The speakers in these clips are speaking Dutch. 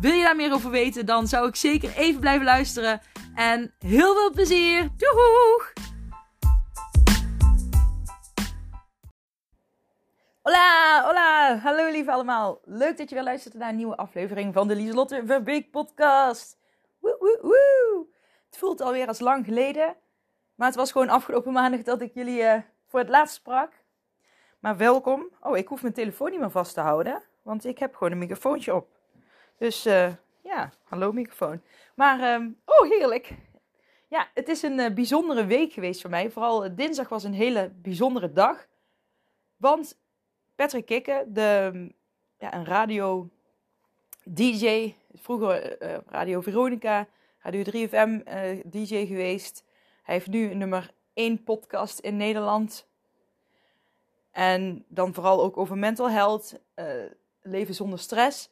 Wil je daar meer over weten, dan zou ik zeker even blijven luisteren. En heel veel plezier! Doeg! Hola, hola, hallo lieve allemaal. Leuk dat je weer luistert naar een nieuwe aflevering van de Lieselotte Verbeek podcast. Woe, woe, woe. Het voelt alweer als lang geleden, maar het was gewoon afgelopen maandag dat ik jullie uh, voor het laatst sprak. Maar welkom. Oh, ik hoef mijn telefoon niet meer vast te houden, want ik heb gewoon een microfoontje op. Dus uh, ja, hallo microfoon. Maar, um, oh heerlijk. Ja, het is een uh, bijzondere week geweest voor mij. Vooral dinsdag was een hele bijzondere dag. Want Patrick Kikke, de, ja, een radio DJ, vroeger Radio Veronica, Radio 3FM uh, DJ geweest. Hij heeft nu nummer 1 podcast in Nederland. En dan vooral ook over mental health, leven zonder stress.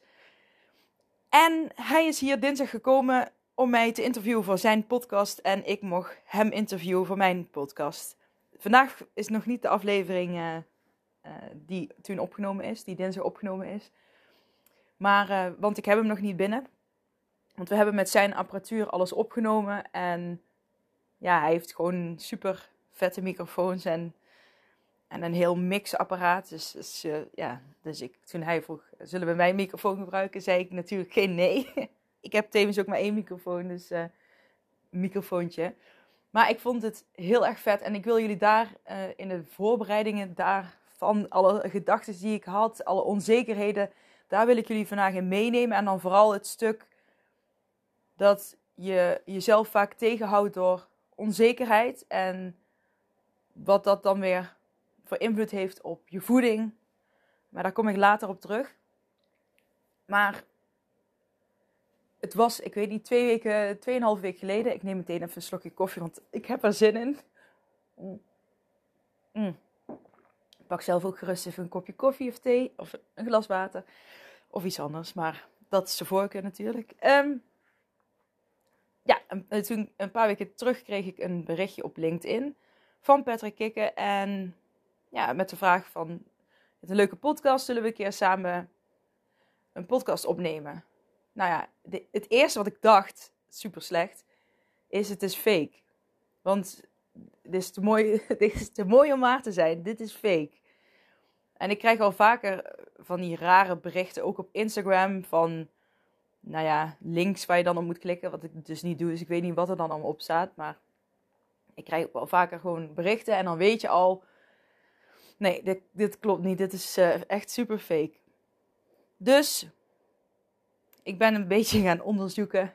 En hij is hier dinsdag gekomen om mij te interviewen voor zijn podcast. En ik mocht hem interviewen voor mijn podcast. Vandaag is nog niet de aflevering uh, uh, die toen opgenomen is, die dinsdag opgenomen is. Maar, uh, want ik heb hem nog niet binnen. Want we hebben met zijn apparatuur alles opgenomen. En ja, hij heeft gewoon super vette microfoons en, en een heel mixapparaat. Dus, dus uh, ja, dus ik, toen hij vroeg, zullen we mijn microfoon gebruiken? Zei ik natuurlijk geen nee. ik heb tevens ook maar één microfoon, dus uh, microfoontje. Maar ik vond het heel erg vet. En ik wil jullie daar uh, in de voorbereidingen daarvan, alle gedachten die ik had, alle onzekerheden, daar wil ik jullie vandaag in meenemen. En dan vooral het stuk dat je jezelf vaak tegenhoudt door onzekerheid. En wat dat dan weer voor invloed heeft op je voeding. Maar daar kom ik later op terug. Maar het was, ik weet niet, twee weken, tweeënhalf week geleden. Ik neem meteen even een slokje koffie, want ik heb er zin in. Mm. Ik pak zelf ook gerust even een kopje koffie of thee. Of een glas water. Of iets anders. Maar dat is de voorkeur natuurlijk. Um, ja, en toen een paar weken terug kreeg ik een berichtje op LinkedIn van Patrick Kikke. En ja, met de vraag van, is een leuke podcast, zullen we een keer samen een podcast opnemen? Nou ja, het eerste wat ik dacht, super slecht, is het is fake. Want dit is, te mooi, dit is te mooi om waar te zijn. Dit is fake. En ik krijg al vaker van die rare berichten, ook op Instagram, van nou ja, links waar je dan op moet klikken. Wat ik dus niet doe, dus ik weet niet wat er dan allemaal op staat. Maar ik krijg wel vaker gewoon berichten en dan weet je al... Nee, dit, dit klopt niet. Dit is uh, echt super fake. Dus ik ben een beetje gaan onderzoeken.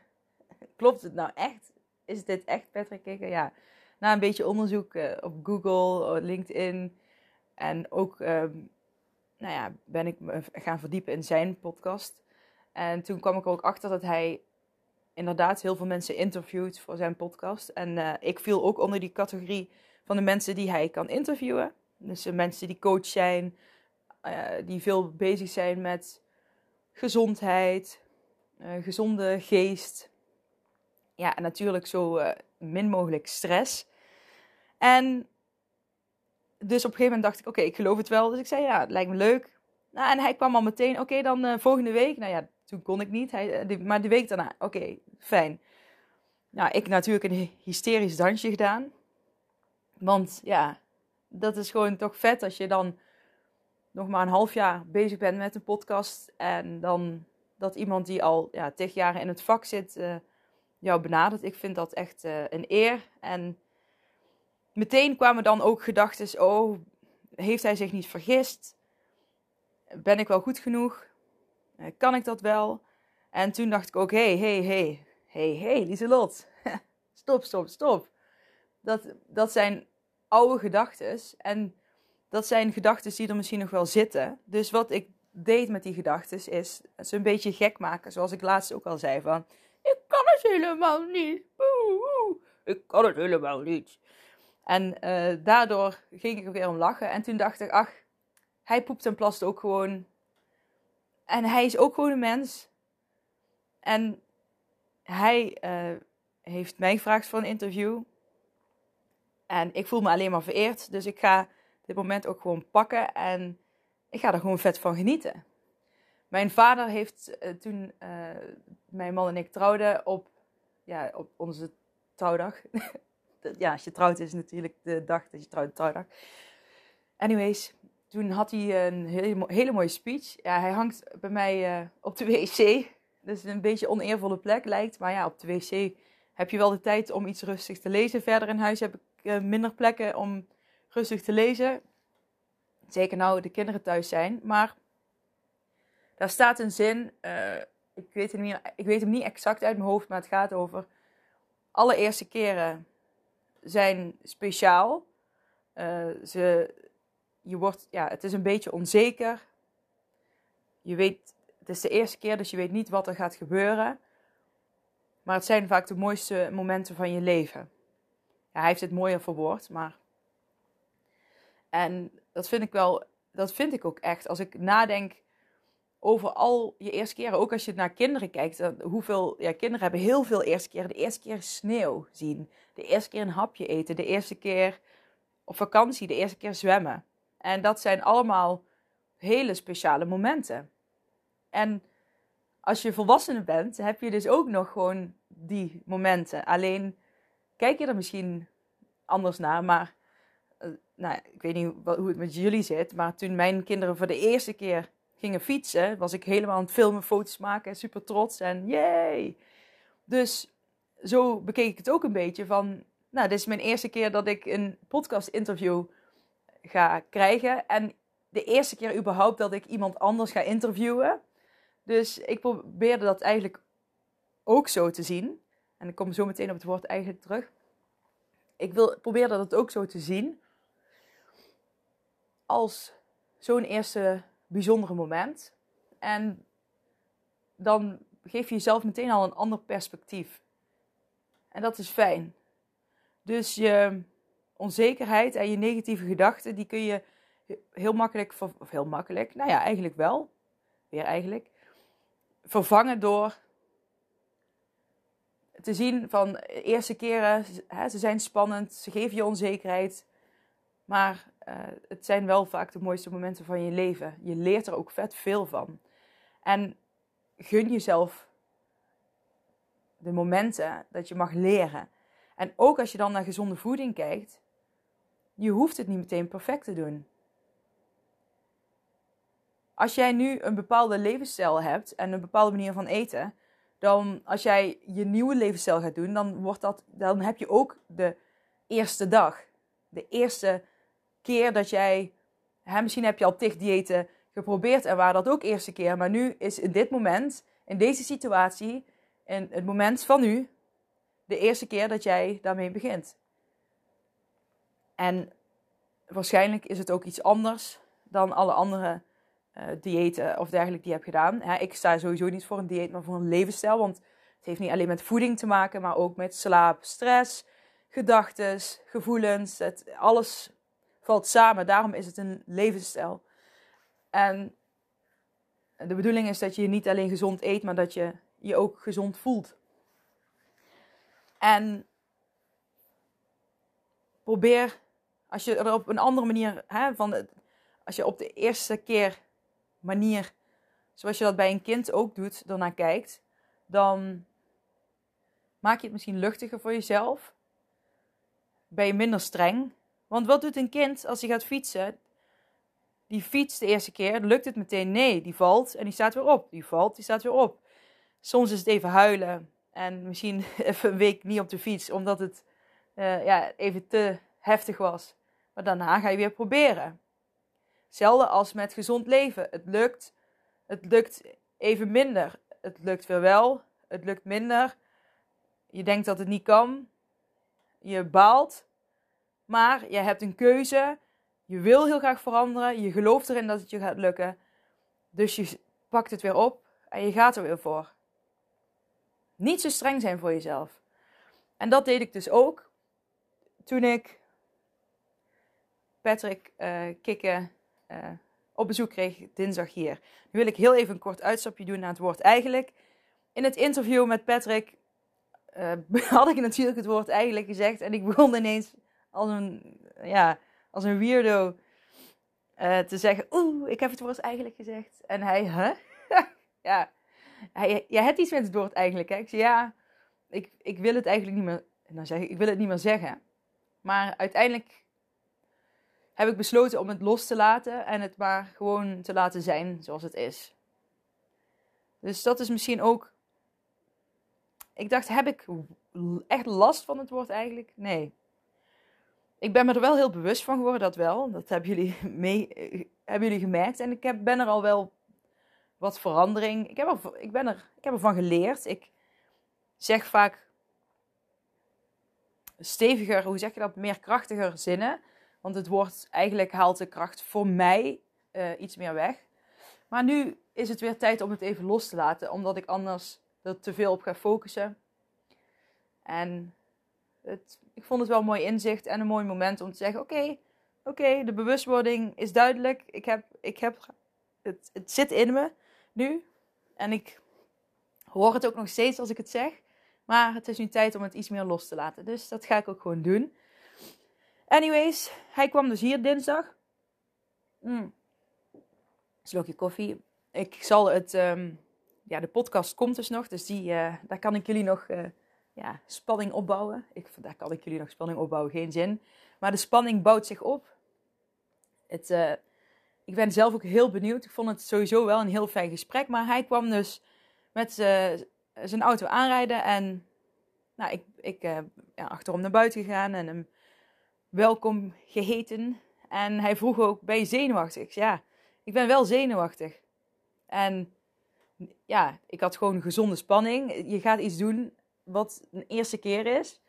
Klopt het nou echt? Is dit echt Patrick Kikker? Ja. Na een beetje onderzoek uh, op Google, LinkedIn. En ook um, nou ja, ben ik me gaan verdiepen in zijn podcast. En toen kwam ik er ook achter dat hij inderdaad heel veel mensen interviewt voor zijn podcast. En ik viel ook onder die categorie van de mensen die hij kan interviewen. Dus de mensen die coach zijn, uh, die veel bezig zijn met gezondheid, uh, gezonde geest. Ja, en natuurlijk zo min mogelijk stress. En dus op een gegeven moment dacht ik, oké, ik geloof het wel. Dus ik zei, ja, het lijkt me leuk. Nou, en hij kwam al meteen, oké, dan volgende week. Nou ja, toen kon ik niet. Hij, maar de week daarna, oké, fijn. Nou, ik natuurlijk een hysterisch dansje gedaan. Want ja, dat is gewoon toch vet als je dan nog maar een half jaar bezig bent met een podcast. En dan dat iemand die al ja, tig jaren in het vak zit, uh, jou benadert. Ik vind dat echt uh, een eer. En meteen kwamen dan ook gedachten: oh, heeft hij zich niet vergist? Ben ik wel goed genoeg? kan ik dat wel? En toen dacht ik ook, hé, hé, hé, hé, hé, Lieselot. stop, stop, stop. Dat, dat zijn oude gedachten. En dat zijn gedachten die er misschien nog wel zitten. Dus wat ik deed met die gedachten is ze een beetje gek maken. Zoals ik laatst ook al zei van, ik kan het helemaal niet. Ik kan het helemaal niet. En eh, daardoor ging ik ook weer om lachen. En toen dacht ik, ach, hij poept en plast ook gewoon. En hij is ook gewoon een mens. En hij uh, heeft mij gevraagd voor een interview. En ik voel me alleen maar vereerd. Dus ik ga dit moment ook gewoon pakken. En ik ga er gewoon vet van genieten. Mijn vader heeft uh, toen uh, mijn man en ik trouwden op, ja, op onze trouwdag. ja, als je trouwt is natuurlijk de dag dat je trouwt, de trouwdag. Anyways, toen had hij een hele, mooie speech. Ja, hij hangt bij mij uh, op de wc. Dus een beetje oneervolle plek lijkt. Maar ja, op de wc heb je wel de tijd om iets rustig te lezen. Verder in huis heb ik minder plekken om rustig te lezen. Zeker nou de kinderen thuis zijn. Maar daar staat een zin, uh, ik, weet hem niet, ik weet hem niet exact uit mijn hoofd, maar het gaat over allereerste keren zijn speciaal. Uh, ze, je wordt, ja, het is een beetje onzeker. Je weet, het is de eerste keer, dus je weet niet wat er gaat gebeuren. Maar het zijn vaak de mooiste momenten van je leven. Hij heeft het mooier verwoord, maar. En dat vind ik wel, dat vind ik ook echt. Als ik nadenk over al je eerste keren, ook als je naar kinderen kijkt, hoeveel, ja, kinderen hebben heel veel eerste keren. De eerste keer sneeuw zien, de eerste keer een hapje eten, de eerste keer op vakantie, de eerste keer zwemmen. En dat zijn allemaal hele speciale momenten. En als je volwassene bent, heb je dus ook nog gewoon die momenten. Alleen kijk je er misschien anders naar, maar uh, nou, ik weet niet hoe het met jullie zit, maar toen mijn kinderen voor de eerste keer gingen fietsen, was ik helemaal aan het filmen, foto's maken, super trots en yay! Dus zo bekeek ik het ook een beetje van, nou, dit is mijn eerste keer dat ik een podcast interview ga krijgen en de eerste keer überhaupt dat ik iemand anders ga interviewen. Dus ik probeerde dat eigenlijk ook zo te zien. En ik kom zo meteen op het woord eigenlijk terug. Ik wil, probeerde dat ook zo te zien. Als zo'n eerste bijzondere moment. En dan geef je jezelf meteen al een ander perspectief. En dat is fijn. Dus je onzekerheid en je negatieve gedachten, die kun je heel makkelijk, of heel makkelijk, nou ja, eigenlijk wel, weer eigenlijk, vervangen door te zien van de eerste keren, hè, ze zijn spannend, ze geven je onzekerheid, maar uh, het zijn wel vaak de mooiste momenten van je leven. Je leert er ook vet veel van. En gun jezelf de momenten dat je mag leren. En ook als je dan naar gezonde voeding kijkt, je hoeft het niet meteen perfect te doen. Als jij nu een bepaalde levensstijl hebt en een bepaalde manier van eten, dan als jij je nieuwe levensstijl gaat doen, dan, wordt dat, dan heb je ook de eerste dag. De eerste keer dat jij, hè, misschien heb je al tig diëten geprobeerd en waar dat ook eerste keer, maar nu is in dit moment, in deze situatie, in het moment van nu, de eerste keer dat jij daarmee begint. En waarschijnlijk is het ook iets anders dan alle andere diëten of dergelijke die je hebt gedaan. Hè, ik sta sowieso niet voor een dieet, maar voor een levensstijl. Want het heeft niet alleen met voeding te maken, maar ook met slaap, stress, gedachten, gevoelens. Het, alles valt samen. Daarom is het een levensstijl. En de bedoeling is dat je niet alleen gezond eet, maar dat je je ook gezond voelt. En probeer, als je er op een andere manier, hè, van als je op de eerste keer manier, zoals je dat bij een kind ook doet, ernaar kijkt, dan maak je het misschien luchtiger voor jezelf. Ben je minder streng. Want wat doet een kind als hij gaat fietsen? Die fietst de eerste keer, lukt het meteen? Nee, die valt en die staat weer op. Die valt, die staat weer op. Soms is het even huilen en misschien even een week niet op de fiets, omdat het uh, ja, even te heftig was. Maar daarna ga je weer proberen. Hetzelfde als met gezond leven. Het lukt, het lukt even minder. Het lukt weer wel, het lukt minder. Je denkt dat het niet kan. Je baalt. Maar je hebt een keuze. Je wil heel graag veranderen. Je gelooft erin dat het je gaat lukken. Dus je pakt het weer op en je gaat er weer voor. Niet zo streng zijn voor jezelf. En dat deed ik dus ook toen ik Patrick uh, Kikken uh, op bezoek kreeg dinsdag hier. Nu wil ik heel even een kort uitstapje doen naar het woord eigenlijk. In het interview met Patrick uh, had ik natuurlijk het woord eigenlijk gezegd. En ik begon ineens als een, ja, als een weirdo te zeggen: Oeh, ik heb het woord eigenlijk gezegd. En hij, huh? ja, jij hebt iets met het woord eigenlijk. Hè? Ik zei: Ja, ik, ik wil het eigenlijk niet meer. En dan zeg ik: Ik wil het niet meer zeggen. Maar uiteindelijk heb ik besloten om het los te laten en het maar gewoon te laten zijn zoals het is. Dus dat is misschien ook. Ik dacht, heb ik echt last van het woord eigenlijk? Nee. Ik ben me er wel heel bewust van geworden, dat wel. Dat hebben jullie, mee, hebben jullie gemerkt. En ik heb, ben er al wel wat verandering. Ik heb, ik, ben er, ik heb ervan geleerd. Ik zeg vaak steviger, hoe zeg je dat, meer krachtiger zinnen. Want het woord eigenlijk haalt de kracht voor mij uh, iets meer weg. Maar nu is het weer tijd om het even los te laten, omdat ik anders er te veel op ga focussen. En het, ik vond het wel een mooi inzicht en een mooi moment om te zeggen: Oké, oké, de bewustwording is duidelijk. Ik heb, ik heb, het, het zit in me nu. En ik hoor het ook nog steeds als ik het zeg. Maar het is nu tijd om het iets meer los te laten. Dus dat ga ik ook gewoon doen. Anyways, hij kwam dus hier dinsdag. Mm. Slokje koffie. Ik zal het. Um, ja, de podcast komt dus nog. Dus die, uh, daar kan ik jullie nog uh, ja, spanning opbouwen. Ik, daar kan ik jullie nog spanning opbouwen, geen zin. Maar de spanning bouwt zich op. Het, uh, ik ben zelf ook heel benieuwd. Ik vond het sowieso wel een heel fijn gesprek. Maar hij kwam dus met zijn auto aanrijden. En nou, ik, ik ja, achterom naar buiten gegaan en hem welkom geheten. En hij vroeg ook, ben je zenuwachtig? Ja, ik ben wel zenuwachtig. En ja, ik had gewoon gezonde spanning. Je gaat iets doen wat een eerste keer is.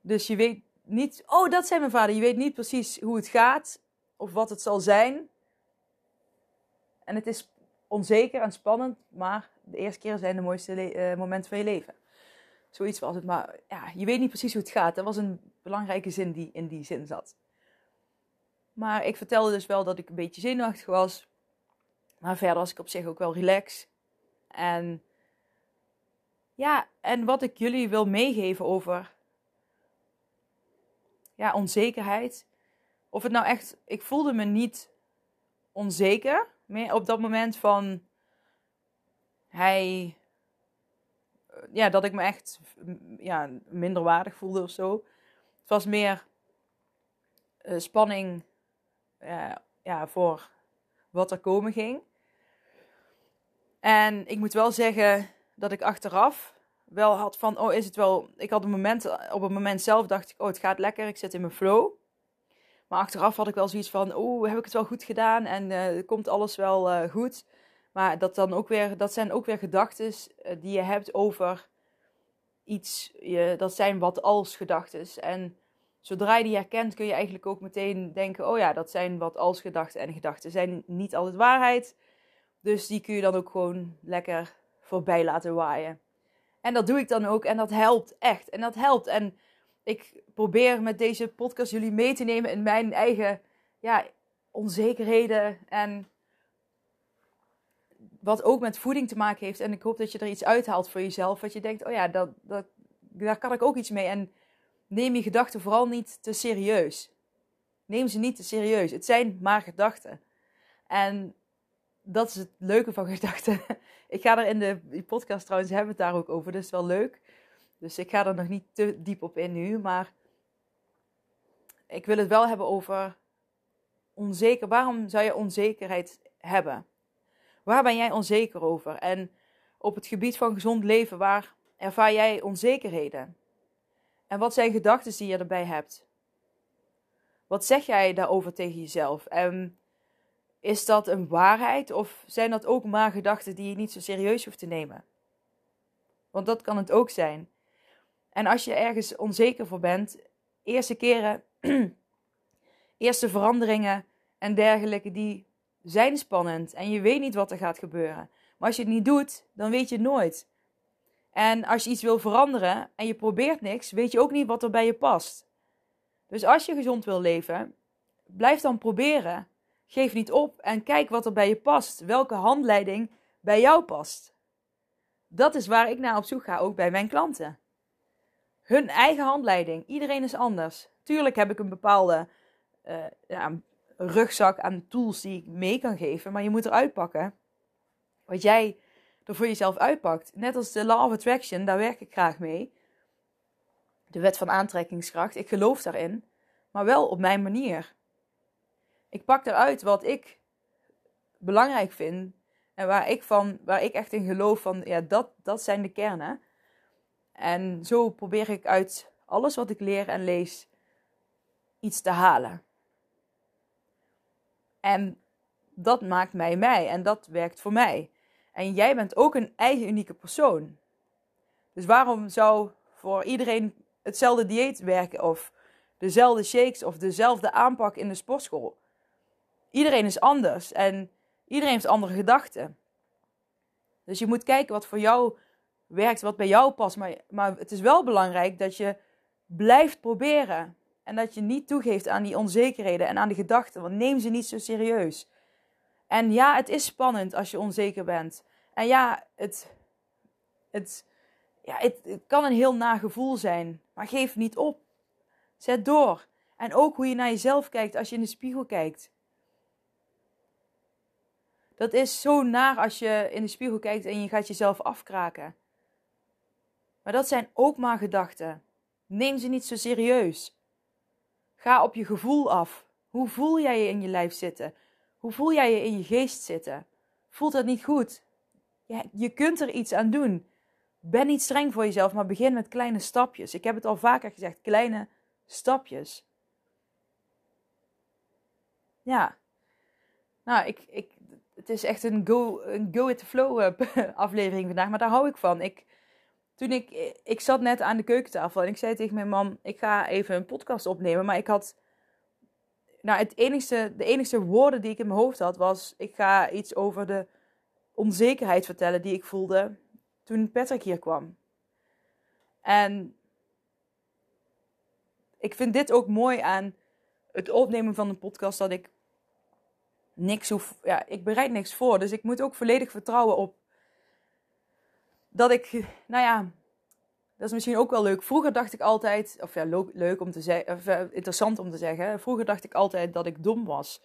Dus je weet niet, oh, dat zei mijn vader. Je weet niet precies hoe het gaat of wat het zal zijn. En het is onzeker en spannend, maar de eerste keer zijn de mooiste uh, momenten van je leven. Zoiets was het, maar ja, je weet niet precies hoe het gaat. Dat was een belangrijke zin die in die zin zat. Maar ik vertelde dus wel dat ik een beetje zenuwachtig was. Maar verder was ik op zich ook wel relax. En ja, en wat ik jullie wil meegeven over ja, onzekerheid. Of het nou echt, ik voelde me niet onzeker meer op dat moment van hij, ja, dat ik me echt ja, minder waardig voelde of zo. Het was meer uh, spanning uh, ja, voor wat er komen ging. En ik moet wel zeggen dat ik achteraf wel had van, oh is het wel... Ik had een moment, op het moment zelf dacht ik, oh het gaat lekker, ik zit in mijn flow. Maar achteraf had ik wel zoiets van, oh heb ik het wel goed gedaan en komt alles wel goed. Maar dat, dan ook weer, dat zijn ook weer gedachten uh, die je hebt over iets, je, dat zijn wat als gedachten. En zodra je die herkent, kun je eigenlijk ook meteen denken: oh ja, dat zijn wat als gedachten. En gedachten zijn niet altijd waarheid. Dus die kun je dan ook gewoon lekker voorbij laten waaien. En dat doe ik dan ook. En dat helpt echt. En dat helpt. En ik probeer met deze podcast jullie mee te nemen in mijn eigen ja, onzekerheden. En wat ook met voeding te maken heeft. En ik hoop dat je er iets uithaalt voor jezelf. Dat je denkt, oh ja, dat, dat, daar kan ik ook iets mee. En neem je gedachten vooral niet te serieus. Neem ze niet te serieus. Het zijn maar gedachten. En dat is het leuke van gedachten. Ik ga er in de podcast trouwens, hebben het daar ook over. Dat is wel leuk. Dus ik ga er nog niet te diep op in nu. Maar ik wil het wel hebben over onzeker. Waarom zou je onzekerheid hebben? Waar ben jij onzeker over? En op het gebied van gezond leven, waar ervaar jij onzekerheden? En wat zijn gedachten die je erbij hebt? Wat zeg jij daarover tegen jezelf? En is dat een waarheid of zijn dat ook maar gedachten die je niet zo serieus hoeft te nemen? Want dat kan het ook zijn. En als je ergens onzeker voor bent, eerste keren, eerste veranderingen en dergelijke, die zijn spannend en je weet niet wat er gaat gebeuren. Maar als je het niet doet, dan weet je het nooit. En als je iets wil veranderen en je probeert niks, weet je ook niet wat er bij je past. Dus als je gezond wil leven, blijf dan proberen. Geef niet op en kijk wat er bij je past. Welke handleiding bij jou past. Dat is waar ik naar op zoek ga, ook bij mijn klanten. Hun eigen handleiding. Iedereen is anders. Tuurlijk heb ik een bepaalde uh, ja, rugzak aan tools die ik mee kan geven, maar je moet eruit pakken wat jij er voor jezelf uitpakt. Net als de Law of Attraction, daar werk ik graag mee. De wet van aantrekkingskracht, ik geloof daarin, maar wel op mijn manier. Ik pak eruit wat ik belangrijk vind en waar ik, van, waar ik echt in geloof van, ja, dat, dat zijn de kernen. En zo probeer ik uit alles wat ik leer en lees iets te halen. En dat maakt mij mij en dat werkt voor mij. En jij bent ook een eigen unieke persoon. Dus waarom zou voor iedereen hetzelfde dieet werken of dezelfde shakes of dezelfde aanpak in de sportschool? Iedereen is anders en iedereen heeft andere gedachten. Dus je moet kijken wat voor jou werkt, wat bij jou past. Maar, maar het is wel belangrijk dat je blijft proberen. En dat je niet toegeeft aan die onzekerheden en aan die gedachten. Want neem ze niet zo serieus. En ja, het is spannend als je onzeker bent. En ja, het, het, ja, het, kan een heel nagevoel zijn. Maar geef niet op. Zet door. En ook hoe je naar jezelf kijkt als je in de spiegel kijkt. Dat is zo naar als je in de spiegel kijkt en je gaat jezelf afkraken. Maar dat zijn ook maar gedachten. Neem ze niet zo serieus. Ga op je gevoel af. Hoe voel jij je in je lijf zitten? Hoe voel jij je in je geest zitten? Voelt dat niet goed? Je kunt er iets aan doen. Ben niet streng voor jezelf, maar begin met kleine stapjes. Ik heb het al vaker gezegd: kleine stapjes. Ja. Nou, ik, ik, het is echt een go, een go with the flow eh, aflevering vandaag, maar daar hou ik van. Ik, toen ik, ik zat net aan de keukentafel en ik zei tegen mijn man: Ik ga even een podcast opnemen. Maar ik had. Nou, het enigste, de enige woorden die ik in mijn hoofd had was: Ik ga iets over de onzekerheid vertellen die ik voelde toen Patrick hier kwam. En ik vind dit ook mooi aan het opnemen van een podcast: dat ik niks hoef. Ja, ik bereid niks voor. Dus ik moet ook volledig vertrouwen op dat ik, nou ja, dat is misschien ook wel leuk. Vroeger dacht ik altijd, of ja, leuk om te zeggen, uh, interessant om te zeggen. Vroeger dacht ik altijd dat ik dom was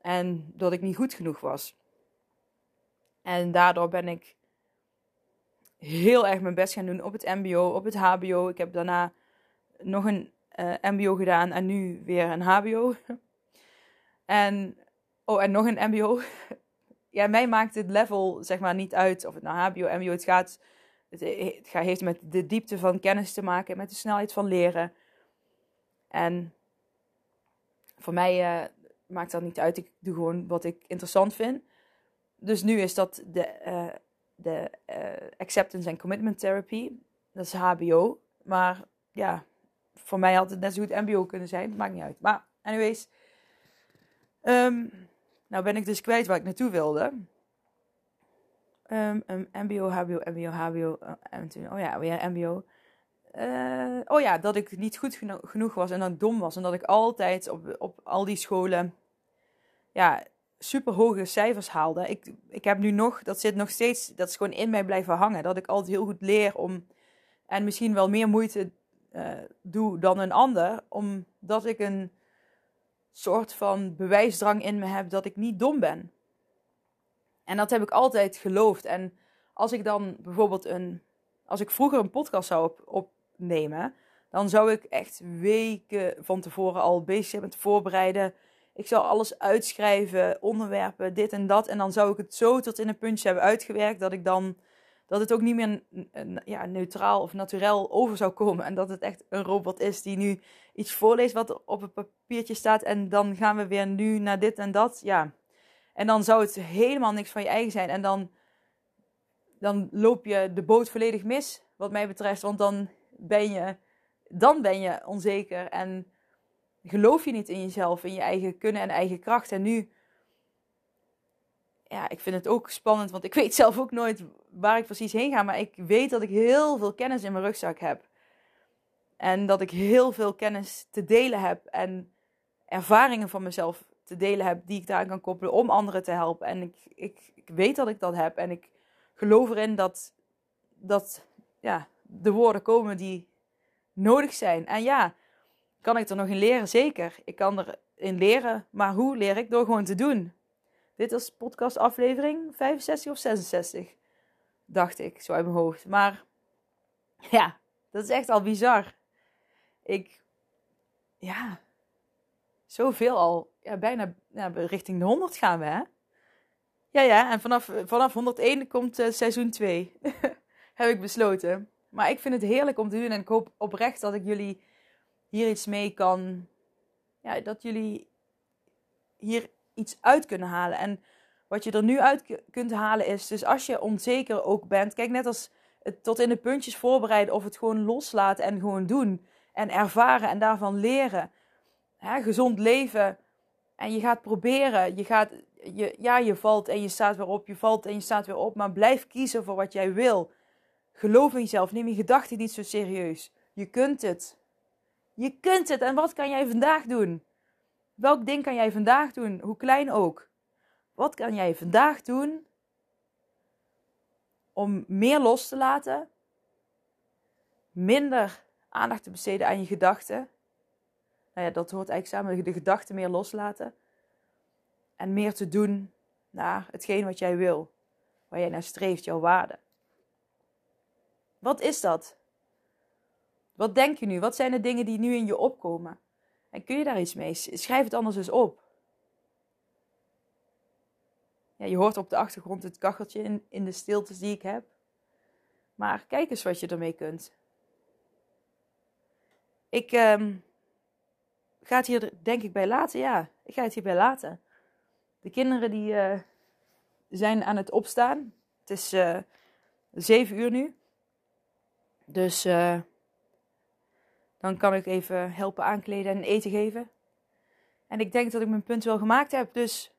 en dat ik niet goed genoeg was. En daardoor ben ik heel erg mijn best gaan doen op het MBO, op het HBO. Ik heb daarna nog een eh, MBO gedaan en nu weer een HBO. en, oh, en nog een MBO. ja, mij maakt het level zeg maar niet uit of het nou HBO, MBO, het gaat, het, het heeft met de diepte van kennis te maken, met de snelheid van leren. En voor mij uh, maakt dat niet uit. Ik doe gewoon wat ik interessant vind. Dus nu is dat de, uh, de Acceptance and Commitment Therapy. Dat is HBO. Maar ja, voor mij had het net zo goed MBO kunnen zijn. Maakt niet uit. Maar anyways. Um, nou ben ik dus kwijt waar ik naartoe wilde. Um, um, MBO, HBO, MBO, HBO. Uh, oh ja, weer MBO. Uh, oh ja, dat ik niet goed geno genoeg was en dat ik dom was. En dat ik altijd op, op al die scholen ja, super hoge cijfers haalde. Ik, ik heb nu nog, dat zit nog steeds, dat is gewoon in mij blijven hangen. Dat ik altijd heel goed leer om, en misschien wel meer moeite uh, doe dan een ander. Omdat ik een soort van bewijsdrang in me heb dat ik niet dom ben. En dat heb ik altijd geloofd. En als ik dan bijvoorbeeld een. Als ik vroeger een podcast zou op, opnemen. Dan zou ik echt weken van tevoren al bezig zijn met voorbereiden. Ik zou alles uitschrijven, onderwerpen, dit en dat. En dan zou ik het zo tot in een puntje hebben uitgewerkt dat ik dan dat het ook niet meer ja, neutraal of naturel over zou komen. En dat het echt een robot is die nu iets voorleest wat op het papiertje staat. En dan gaan we weer nu naar dit en dat. Ja. En dan zou het helemaal niks van je eigen zijn. En dan, dan loop je de boot volledig mis, wat mij betreft. Want dan ben je, dan ben je onzeker en geloof je niet in jezelf, in je eigen kunnen en eigen kracht. En nu ja, ik vind het ook spannend, want ik weet zelf ook nooit waar ik precies heen ga. Maar ik weet dat ik heel veel kennis in mijn rugzak heb. En dat ik heel veel kennis te delen heb. En ervaringen van mezelf te delen heb die ik daar kan koppelen om anderen te helpen. En ik, ik, ik weet dat ik dat heb. En ik geloof erin dat, dat ja, de woorden komen die nodig zijn. En ja, kan ik er nog in leren? Zeker. Ik kan erin leren. Maar hoe leer ik? Door gewoon te doen. Dit was podcast aflevering 65 of 66. Dacht ik, zo uit mijn hoofd. Maar ja, dat is echt al bizar. Ik, ja, zoveel al. Ja, bijna ja, richting de 100 gaan we, hè? Ja, ja, en vanaf, vanaf 101 komt uh, seizoen 2. Heb ik besloten. Maar ik vind het heerlijk om te doen en ik hoop oprecht dat ik jullie hier iets mee kan. Ja, dat jullie hier iets uit kunnen halen. En wat je er nu uit kunt halen is, dus als je onzeker ook bent, kijk net als het tot in de puntjes voorbereiden of het gewoon loslaten en gewoon doen en ervaren en daarvan leren. Hè, gezond leven en je gaat proberen, je gaat, je, ja, je valt en je staat weer op, je valt en je staat weer op, maar blijf kiezen voor wat jij wil. Geloof in jezelf, neem je gedachten niet zo serieus. Je kunt het. Je kunt het. En wat kan jij vandaag doen? Welk ding kan jij vandaag doen, hoe klein ook? Wat kan jij vandaag doen om meer los te laten, minder aandacht te besteden aan je gedachten? Nou ja, dat hoort eigenlijk samen, de gedachten meer loslaten. En meer te doen naar hetgeen wat jij wil, waar jij naar streeft, jouw waarde. Wat is dat? Wat denk je nu? Wat zijn de dingen die nu in je opkomen? En kun je daar iets mee? Schrijf het anders eens op. Ja, je hoort op de achtergrond het kacheltje in, in de stiltes die ik heb. Maar kijk eens wat je ermee kunt. Ik um, ga het hier denk ik bij laten. Ja, ik ga het hierbij laten. De kinderen die uh, zijn aan het opstaan. Het is uh, zeven uur nu. Dus uh, dan kan ik even helpen aankleden en eten geven. En ik denk dat ik mijn punt wel gemaakt heb. Dus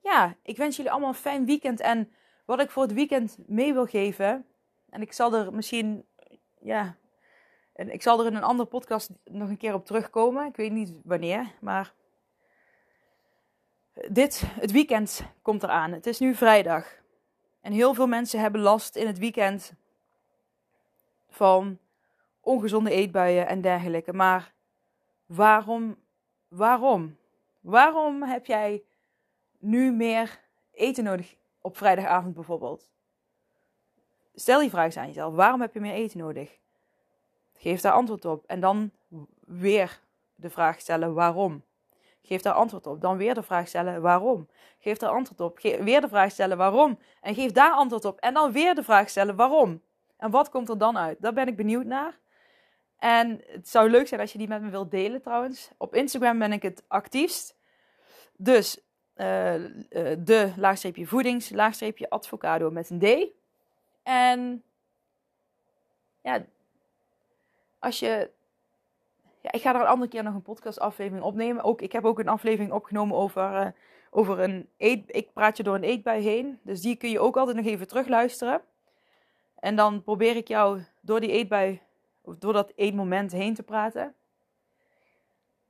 ja, ik wens jullie allemaal een fijn weekend. En wat ik voor het weekend mee wil geven. En ik zal er misschien, ja, ik zal er in een andere podcast nog een keer op terugkomen. Ik weet niet wanneer, maar dit, het weekend komt eraan. Het is nu vrijdag. En heel veel mensen hebben last in het weekend van ongezonde eetbuien en dergelijke. Maar waarom, waarom? Waarom heb jij nu meer eten nodig op vrijdagavond bijvoorbeeld? Stel die vraag aan jezelf. Waarom heb je meer eten nodig? Geef daar antwoord op. En dan weer de vraag stellen waarom. Geef daar antwoord op. Dan weer de vraag stellen waarom. Geef daar antwoord op. weer de vraag stellen waarom. En geef daar antwoord op. En dan weer de vraag stellen waarom. En wat komt er dan uit? Daar ben ik benieuwd naar. En het zou leuk zijn als je die met me wilt delen trouwens. Op Instagram ben ik het actiefst. Dus uh, uh, de laagstreepje voedings, laagstreepje advocado met een D. En ja, als je. Ja, ik ga er een andere keer nog een podcast aflevering opnemen. Ook, ik heb ook een aflevering opgenomen over, uh, over een eet. Ik praat je door een eetbui heen. Dus die kun je ook altijd nog even terugluisteren. En dan probeer ik jou door die eetbui, of door dat eetmoment heen te praten.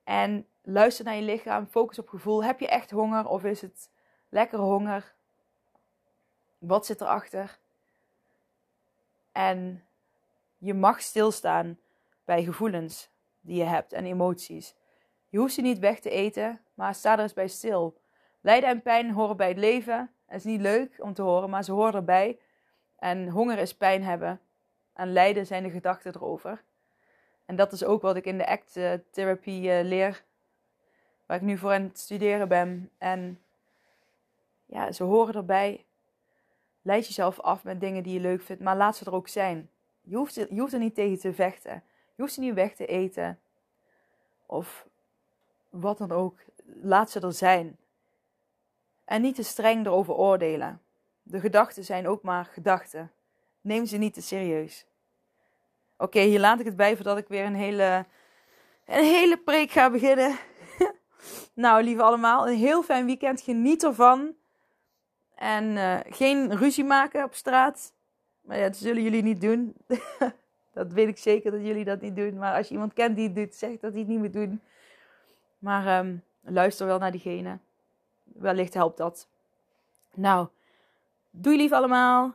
En luister naar je lichaam, focus op gevoel. Heb je echt honger of is het lekker honger? Wat zit erachter? En je mag stilstaan bij gevoelens die je hebt en emoties. Je hoeft ze niet weg te eten, maar sta er eens bij stil. Lijden en pijn horen bij het leven. Het is niet leuk om te horen, maar ze horen erbij. En honger is pijn hebben. En lijden zijn de gedachten erover. En dat is ook wat ik in de ACT therapie uh, leer. Waar ik nu voor aan het studeren ben. En ja, ze horen erbij. Leid jezelf af met dingen die je leuk vindt. Maar laat ze er ook zijn. Je hoeft, je hoeft er niet tegen te vechten. Je hoeft ze niet weg te eten. Of wat dan ook. Laat ze er zijn. En niet te streng erover oordelen. De gedachten zijn ook maar gedachten. Neem ze niet te serieus. Oké, hier laat ik het bij voordat ik weer een hele, een hele preek ga beginnen. nou, lieve allemaal, een heel fijn weekend. Geniet ervan. En eh, geen ruzie maken op straat. Maar ja, dat zullen jullie niet doen. dat weet ik zeker dat jullie dat niet doen. Maar als je iemand kent die het doet, zeg dat hij het niet moet doen. Maar ehm, luister wel naar diegene. Wellicht helpt dat. Nou, doei lief allemaal.